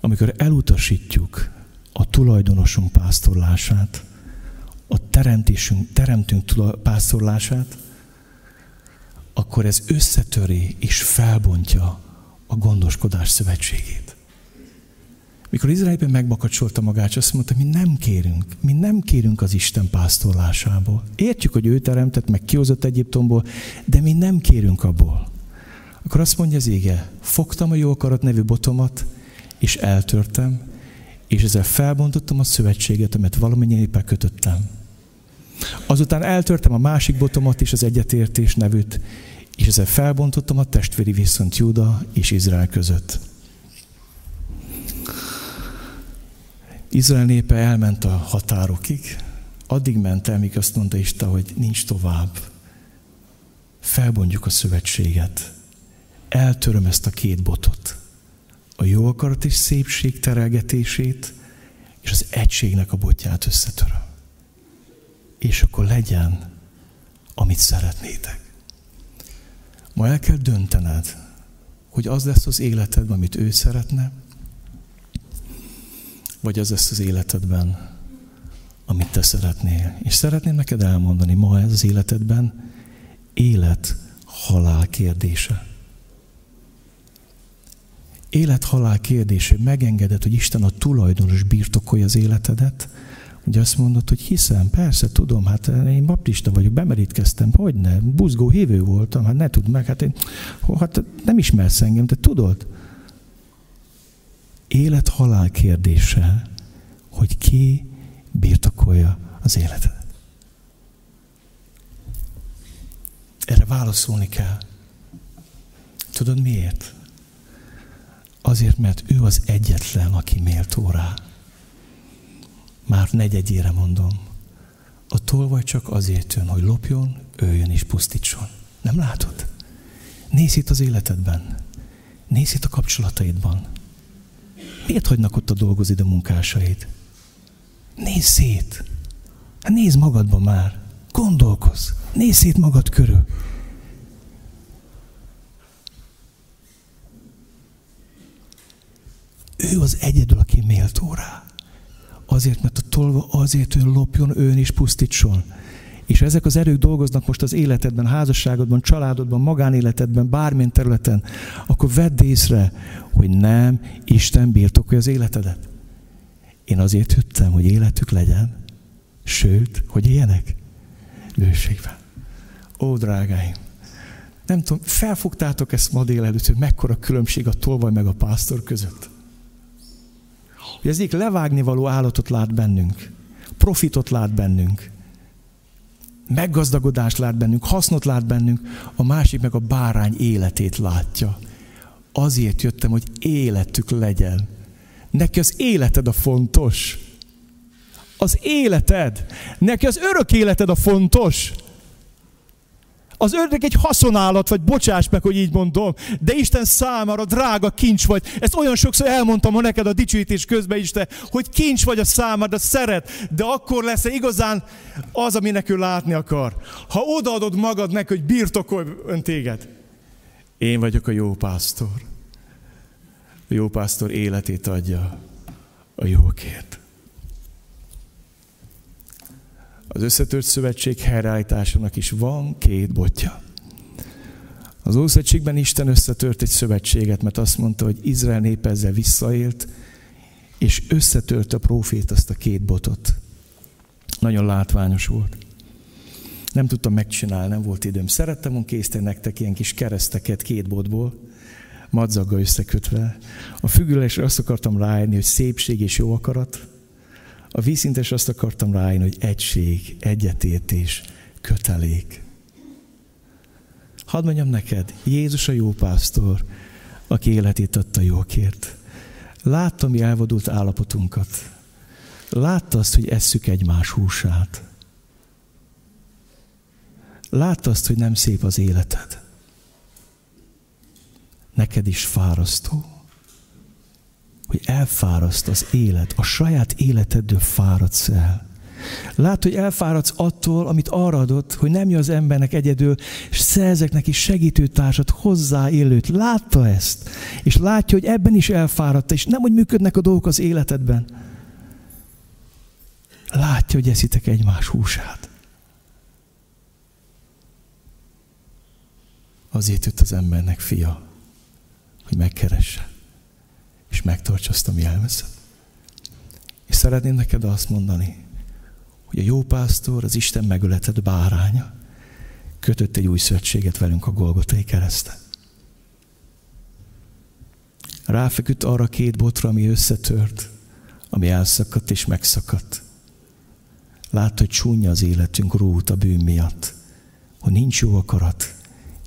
S1: amikor elutasítjuk a tulajdonosunk pásztorlását, a teremtésünk, teremtünk pásztorlását, akkor ez összetöri és felbontja a gondoskodás szövetségét. Mikor Izraelben megmakacsolta magát, azt mondta, mi nem kérünk, mi nem kérünk az Isten pásztorlásából. Értjük, hogy ő teremtett, meg kihozott Egyiptomból, de mi nem kérünk abból. Akkor azt mondja az ége, fogtam a jó akarat nevű botomat, és eltörtem, és ezzel felbontottam a szövetséget, amit valamennyi éppen kötöttem. Azután eltörtem a másik botomat is, az egyetértés nevűt, és ezzel felbontottam a testvéri viszont Júda és Izrael között. Izrael népe elment a határokig, addig ment el, míg azt mondta Isten, hogy nincs tovább. felbontjuk a szövetséget. Eltöröm ezt a két botot. A jó akarat és szépség terelgetését, és az egységnek a botját összetöröm. És akkor legyen, amit szeretnétek. Ma el kell döntened, hogy az lesz az életedben, amit ő szeretne, vagy az lesz az életedben, amit te szeretnél. És szeretném neked elmondani ma ez az életedben élet-halál kérdése. Élet-halál kérdése. Megengedett, hogy Isten a tulajdonos birtokolja az életedet, Ugye azt mondod, hogy hiszem, persze, tudom, hát én baptista vagyok, bemerítkeztem, hogy ne, buzgó hívő voltam, hát ne tudd meg, hát, én, hát nem ismersz engem, de tudod. Élet-halál kérdése, hogy ki birtokolja az életedet. Erre válaszolni kell. Tudod miért? Azért, mert ő az egyetlen, aki méltó rá. Már negyedjére mondom. A tolvaj csak azért jön, hogy lopjon, öljön és pusztítson. Nem látod? Nézz itt az életedben. Nézz itt a kapcsolataidban. Miért hagynak ott a dolgozid a munkásaid? Nézz szét. Hát nézd magadba már. Gondolkozz. Nézz szét magad körül. Ő az egyedül, aki méltó rá. Azért, mert a tolva azért, hogy lopjon, ön is pusztítson. És ezek az erők dolgoznak most az életedben, házasságodban, családodban, magánéletedben, bármilyen területen, akkor vedd észre, hogy nem Isten birtokolja az életedet. Én azért jöttem, hogy életük legyen, sőt, hogy éljenek bőségben. Ó, drágáim, nem tudom, felfogtátok ezt ma délelőtt, hogy mekkora különbség a tolvaj meg a pásztor között? Hogy az egyik levágni való állatot lát bennünk, profitot lát bennünk, meggazdagodást lát bennünk, hasznot lát bennünk, a másik meg a bárány életét látja. Azért jöttem, hogy életük legyen. Neki az életed a fontos. Az életed. Neki az örök életed a fontos. Az ördög egy haszonállat, vagy bocsáss meg, hogy így mondom, de Isten számára drága kincs vagy. Ezt olyan sokszor elmondtam ma neked a dicsőítés közben is, te, hogy kincs vagy a számára, szeret, de akkor lesz igazán az, aminek ő látni akar. Ha odaadod magad neki, hogy birtokolj ön téged. Én vagyok a jó pásztor. A jó pásztor életét adja a jókért. Az összetört szövetség helyreállításának is van két botja. Az Ószövetségben Isten összetört egy szövetséget, mert azt mondta, hogy Izrael nép ezzel visszaélt, és összetört a profét azt a két botot. Nagyon látványos volt. Nem tudtam megcsinálni, nem volt időm. Szerettem volna készíteni nektek ilyen kis kereszteket két botból, madzaggal összekötve. A függülésre azt akartam rájönni, hogy szépség és jó akarat, a vízszintes azt akartam rájönni, hogy egység, egyetértés, kötelék. Hadd mondjam neked, Jézus a jó pásztor, aki életét adta jókért. Látta mi elvadult állapotunkat. Látta azt, hogy esszük egymás húsát. Látta azt, hogy nem szép az életed. Neked is fárasztó hogy elfáraszt az élet, a saját életeddől fáradsz el. Lát, hogy elfáradsz attól, amit arra adott, hogy nem jön az embernek egyedül, és szerzek neki segítőtársat, hozzáélőt. Látta ezt, és látja, hogy ebben is elfáradt, és nem, hogy működnek a dolgok az életedben. Látja, hogy eszitek egymás húsát. Azért jött az embernek fia, hogy megkeresse és megtartsa azt, ami. És szeretném neked azt mondani, hogy a jó pásztor, az Isten megöletett báránya, kötött egy új szövetséget velünk a Golgotai kereszten. Ráfeküdt arra két botra, ami összetört, ami elszakadt és megszakadt. Látta, hogy csúnya az életünk rút a bűn miatt, hogy nincs jó akarat,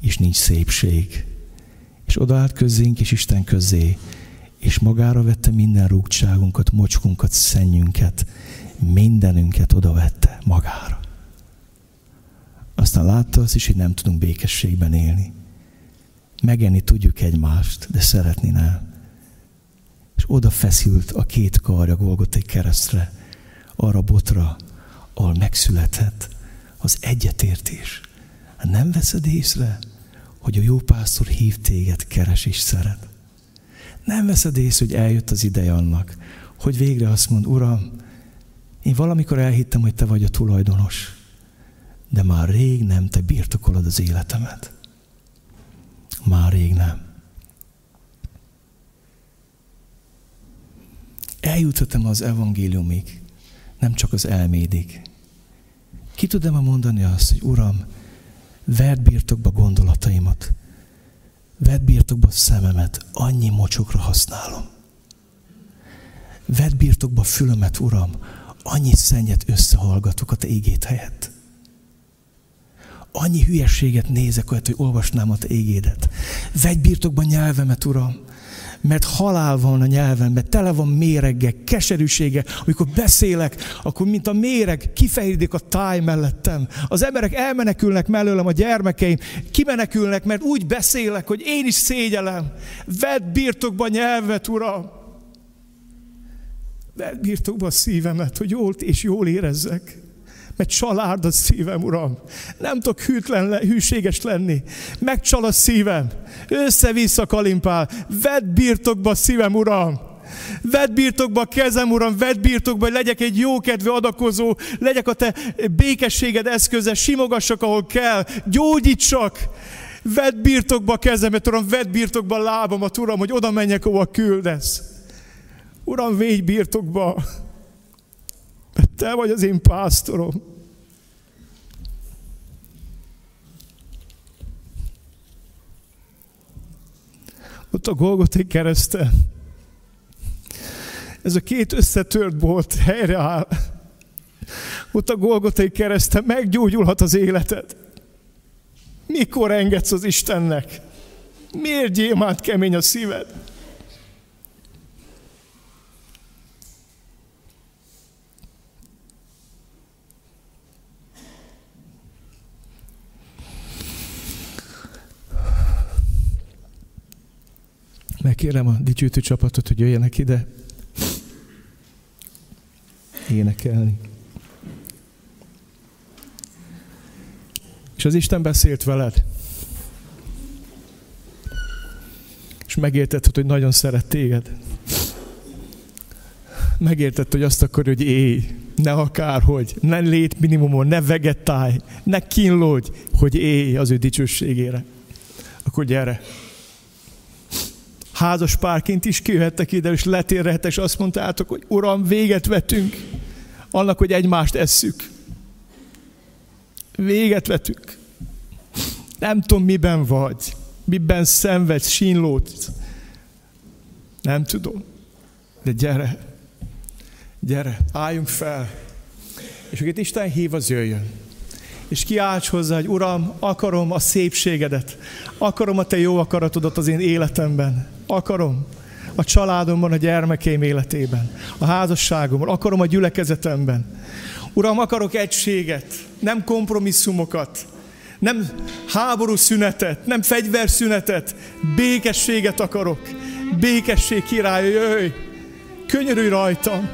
S1: és nincs szépség. És odaállt közénk, és Isten közé, és magára vette minden rúgtságunkat, mocskunkat, szennyünket, mindenünket oda vette magára. Aztán látta azt is, hogy nem tudunk békességben élni. Megenni tudjuk egymást, de szeretni nem. És oda feszült a két karja egy keresztre, arra botra, ahol megszületett az egyetértés. Hát nem veszed észre, hogy a jó pásztor hív téged, keres és szeret. Nem veszed észre, hogy eljött az ideje annak, hogy végre azt mond, Uram, én valamikor elhittem, hogy Te vagy a tulajdonos, de már rég nem Te birtokolod az életemet. Már rég nem. Eljuthatom az evangéliumig, nem csak az elmédig. Ki tudom mondani azt, hogy Uram, vedd birtokba gondolataimat, vedd birtokba szememet, annyi mocsokra használom. Vedd birtokba fülemet, Uram, annyi szennyet összehallgatok a Te égét helyett. Annyi hülyeséget nézek olyat, hogy olvasnám a Te égédet. Vegy birtokba nyelvemet, Uram, mert halál van a nyelvemben, tele van méreggel, keserűsége. Amikor beszélek, akkor mint a méreg kifejedik a táj mellettem. Az emberek elmenekülnek mellőlem, a gyermekeim kimenekülnek, mert úgy beszélek, hogy én is szégyelem. Vedd birtokba nyelvet, Uram. Vedd birtokba a szívemet, hogy jól és jól érezzek mert család a szívem, Uram. Nem tudok hűtlen, hűséges lenni. Megcsal a szívem. Össze-vissza kalimpál. Vedd birtokba a szívem, Uram. Vedd birtokba a kezem, Uram, vedd birtokba, hogy legyek egy jókedvű adakozó, legyek a te békességed eszköze, simogassak, ahol kell, gyógyítsak. Vedd birtokba a kezemet, Uram, vedd birtokba a lábamat, Uram, hogy oda menjek, ahova küldesz. Uram, végy birtokba. Te vagy az én pásztorom. Ott a Golgotai kereszten. Ez a két összetört bolt helyreáll. Ott a Golgotai kereszten meggyógyulhat az életed. Mikor engedsz az Istennek? Miért gyémánt kemény a szíved? Megkérem a dicsőítő csapatot, hogy jöjjenek ide énekelni. És az Isten beszélt veled. És megértetted, hogy nagyon szeret téged. Megértetted, hogy azt akarja, hogy élj. Ne akárhogy, ne lét minimumon, ne vegetálj, ne kínlódj, hogy élj az ő dicsőségére. Akkor gyere, házas párként is kijöhettek ide, és letérhettek, és azt mondtátok, hogy Uram, véget vetünk annak, hogy egymást esszük. Véget vetünk. Nem tudom, miben vagy, miben szenvedsz, sínlódsz. Nem tudom. De gyere, gyere, álljunk fel. És akit Isten hív, az jöjjön és kiálts hozzá, hogy Uram, akarom a szépségedet, akarom a Te jó akaratodat az én életemben, akarom a családomban, a gyermekeim életében, a házasságomban, akarom a gyülekezetemben. Uram, akarok egységet, nem kompromisszumokat, nem háború szünetet, nem fegyverszünetet, békességet akarok. Békesség király, jöjj, könyörülj rajtam.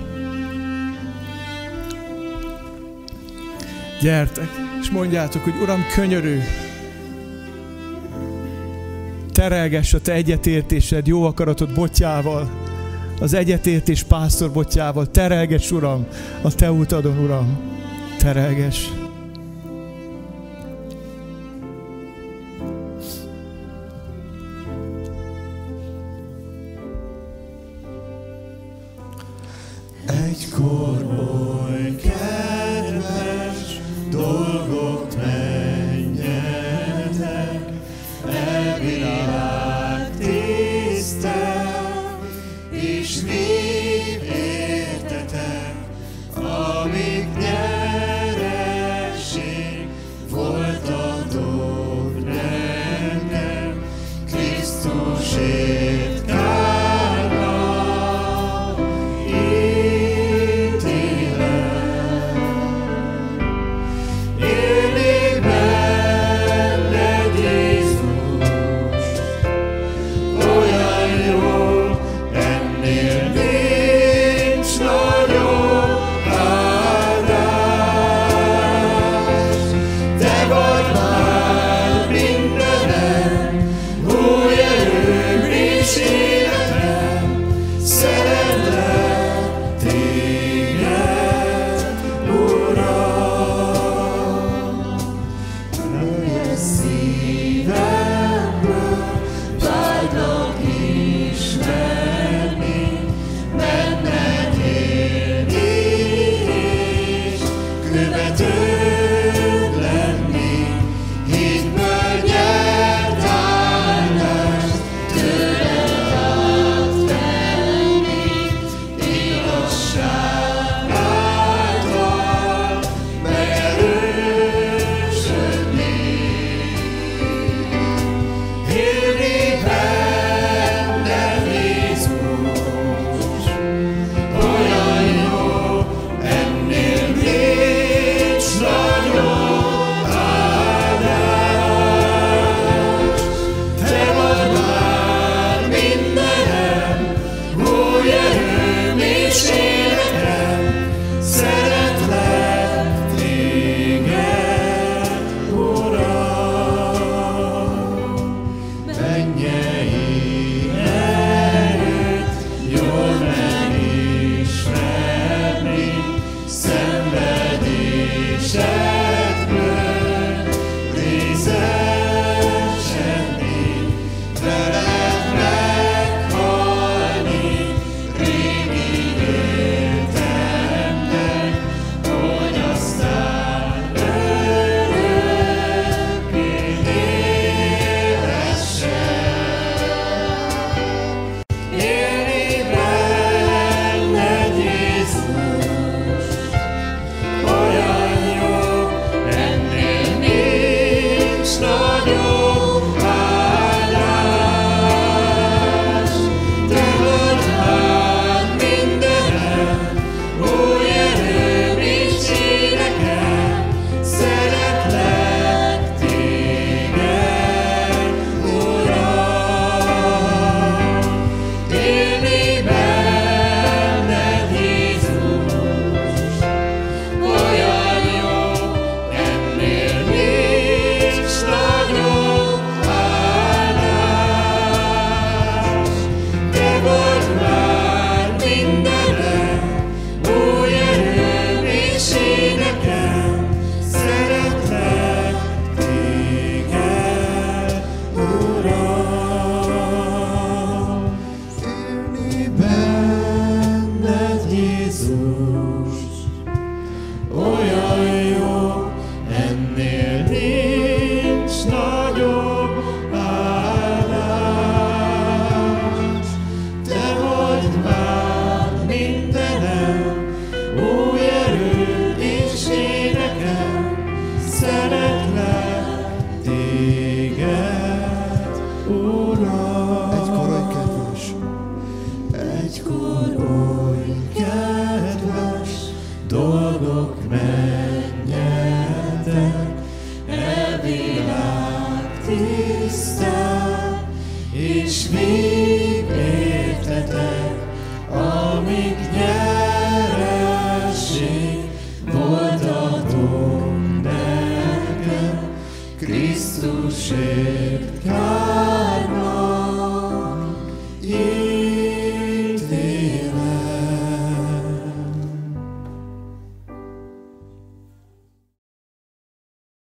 S1: Gyertek, és mondjátok, hogy Uram, könyörű, terelgess a te egyetértésed, jó akaratod botjával, az egyetértés pásztor botjával, terelgess, Uram, a te utadon, Uram, terelgess.